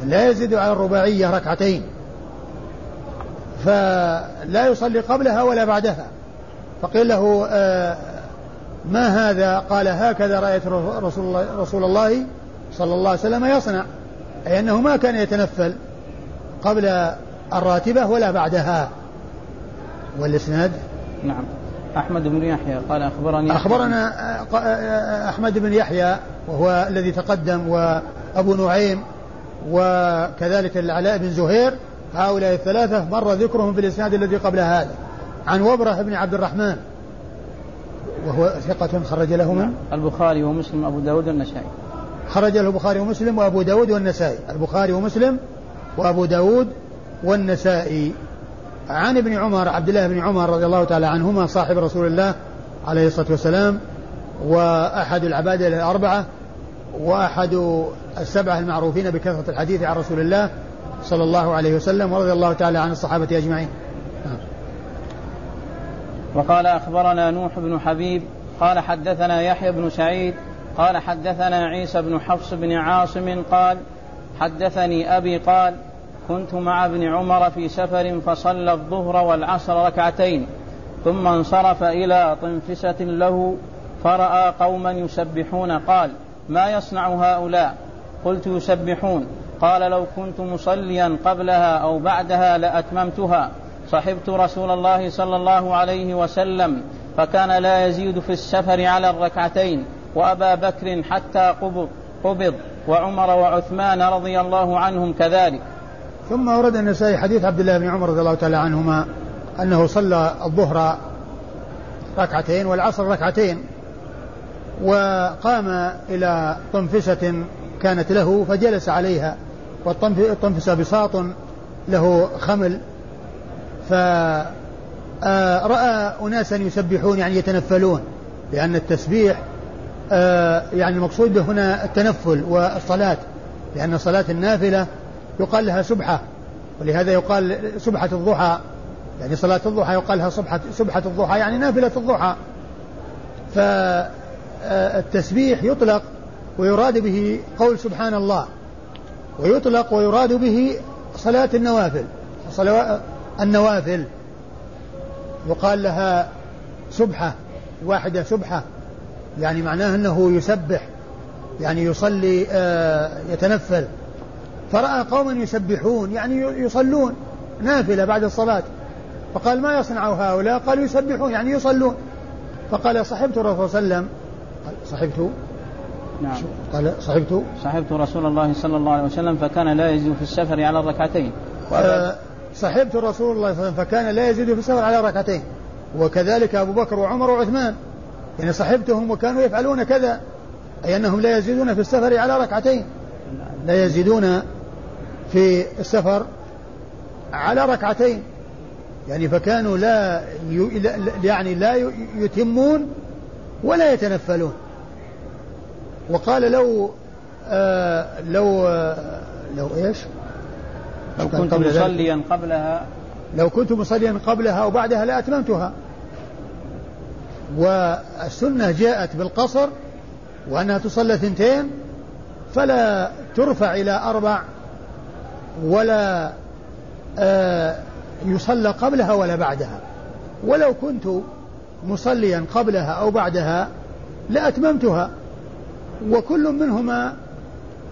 S2: لا يزيد على الرباعية ركعتين فلا يصلي قبلها ولا بعدها فقيل له آه، ما هذا قال هكذا رأيت رسول الله صلى الله عليه وسلم يصنع أي أنه ما كان يتنفل قبل الراتبة ولا بعدها والإسناد
S1: نعم أحمد بن يحيى قال أخبرني
S2: أخبرنا آه، آه، أحمد بن يحيى وهو الذي تقدم وأبو نعيم وكذلك العلاء بن زهير هؤلاء الثلاثة مر ذكرهم في الإسناد الذي قبل هذا عن وبرة بن عبد الرحمن وهو ثقة خرج له من؟ نعم.
S1: البخاري ومسلم أبو داود والنسائي
S2: خرج له البخاري ومسلم وأبو داود والنسائي البخاري ومسلم وأبو داود والنسائي عن ابن عمر عبد الله بن عمر رضي الله تعالى عنهما صاحب رسول الله عليه الصلاة والسلام وأحد العبادة الأربعة وأحد السبعة المعروفين بكثرة الحديث عن رسول الله صلى الله عليه وسلم ورضي الله تعالى عن الصحابة أجمعين
S1: وقال أخبرنا نوح بن حبيب قال حدثنا يحيى بن سعيد قال حدثنا عيسى بن حفص بن عاصم قال حدثني أبي قال كنت مع ابن عمر في سفر فصلى الظهر والعصر ركعتين ثم انصرف إلى طنفسة له فرأى قوما يسبحون قال ما يصنع هؤلاء قلت يسبحون قال لو كنت مصليا قبلها أو بعدها لأتممتها صحبت رسول الله صلى الله عليه وسلم فكان لا يزيد في السفر على الركعتين وأبا بكر حتى قبض, قبض وعمر وعثمان رضي الله عنهم كذلك
S2: ثم ورد النسائي حديث عبد الله بن عمر رضي الله تعالى عنهما أنه صلى الظهر ركعتين والعصر ركعتين وقام إلى طنفسة كانت له فجلس عليها والطنفسة بساط له خمل فرأى أناسا يسبحون يعني يتنفلون لأن التسبيح آه، يعني المقصود به هنا التنفل والصلاة لأن صلاة النافلة يقال لها سبحة ولهذا يقال سبحة الضحى يعني صلاة الضحى يقال لها سبحة, سبحة الضحى يعني نافلة الضحى فالتسبيح آه، يطلق ويراد به قول سبحان الله ويطلق ويراد به صلاة النوافل صلو... النوافل يقال لها سبحة واحدة سبحة يعني معناه أنه يسبح يعني يصلي آه، يتنفل فرأى قوما يسبحون يعني يصلون نافلة بعد الصلاة فقال ما يصنع هؤلاء قالوا يسبحون يعني يصلون فقال صحبت الرسول صلى الله عليه وسلم صحبت نعم قال
S1: صحبت صحبت رسول الله صلى الله عليه وسلم فكان لا يزيد في السفر على الركعتين آه،
S2: صحبت رسول الله صلى الله عليه وسلم فكان لا يزيد في السفر على ركعتين وكذلك أبو بكر وعمر وعثمان يعني صحبتهم وكانوا يفعلون كذا أي أنهم لا يزيدون في السفر على ركعتين لا يزيدون في السفر على ركعتين يعني فكانوا لا يعني لا يتمون ولا يتنفلون وقال لو آه لو آه
S1: لو
S2: ايش؟
S1: لو كنت مصليا قبلها
S2: لو كنت مصليا قبلها وبعدها لاتممتها والسنة جاءت بالقصر وأنها تصلى ثنتين فلا ترفع إلى أربع ولا آه يصلى قبلها ولا بعدها ولو كنت مصليا قبلها أو بعدها لأتممتها وكل منهما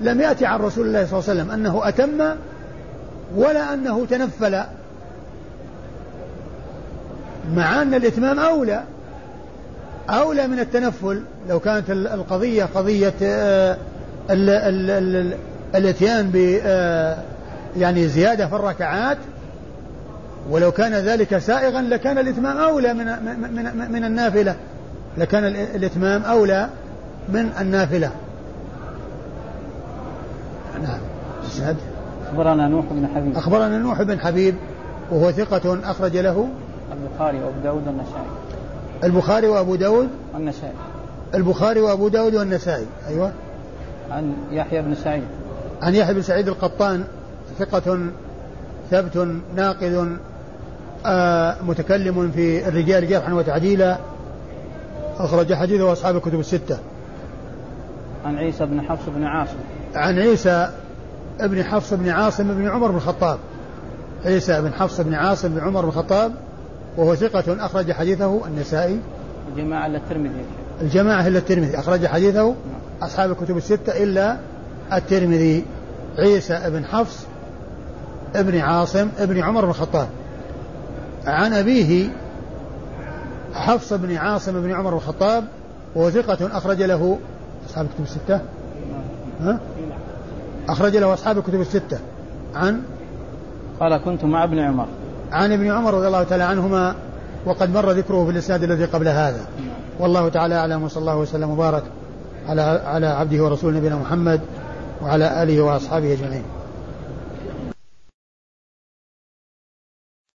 S2: لم يأتي عن رسول الله صلى الله عليه وسلم أنه أتم ولا أنه تنفل مع أن الإتمام أولى أولى من التنفل لو كانت القضية قضية آه، الاتيان ب آه، يعني زيادة في الركعات ولو كان ذلك سائغا لكان الإتمام أولى من من من النافلة لكان الإتمام أولى من النافلة نعم الإسناد
S1: أخبرنا نوح بن حبيب
S2: أخبرنا نوح بن حبيب وهو ثقة أخرج له
S1: البخاري وأبو داود والنسائي
S2: البخاري وأبو داود
S1: والنسائي
S2: البخاري وأبو داود والنسائي أيوة
S1: عن يحيى بن سعيد
S2: عن يحيى بن سعيد القطان ثقة ثبت ناقد آه، متكلم في الرجال جرحا وتعديلا أخرج حديثه أصحاب الكتب الستة
S1: عن عيسى بن حفص بن عاصم
S2: عن عيسى بن حفص بن عاصم بن عمر بن الخطاب عيسى بن حفص بن عاصم بن عمر بن الخطاب وهو ثقة أخرج حديثه النسائي
S1: الجماعة إلا الترمذي
S2: الجماعة إلا الترمذي أخرج حديثه نعم. أصحاب الكتب الستة إلا الترمذي عيسى بن حفص ابن عاصم ابن عمر بن الخطاب عن أبيه حفص بن عاصم بن عمر بن الخطاب وهو ثقة أخرج له أصحاب الكتب الستة نعم. ها؟ أخرج له أصحاب الكتب الستة عن
S1: قال كنت مع ابن عمر
S2: عن ابن عمر رضي الله تعالى عنهما وقد مر ذكره في الاسناد الذي قبل هذا والله تعالى اعلم وصلى الله وسلم وبارك على على عبده ورسوله نبينا محمد وعلى اله واصحابه اجمعين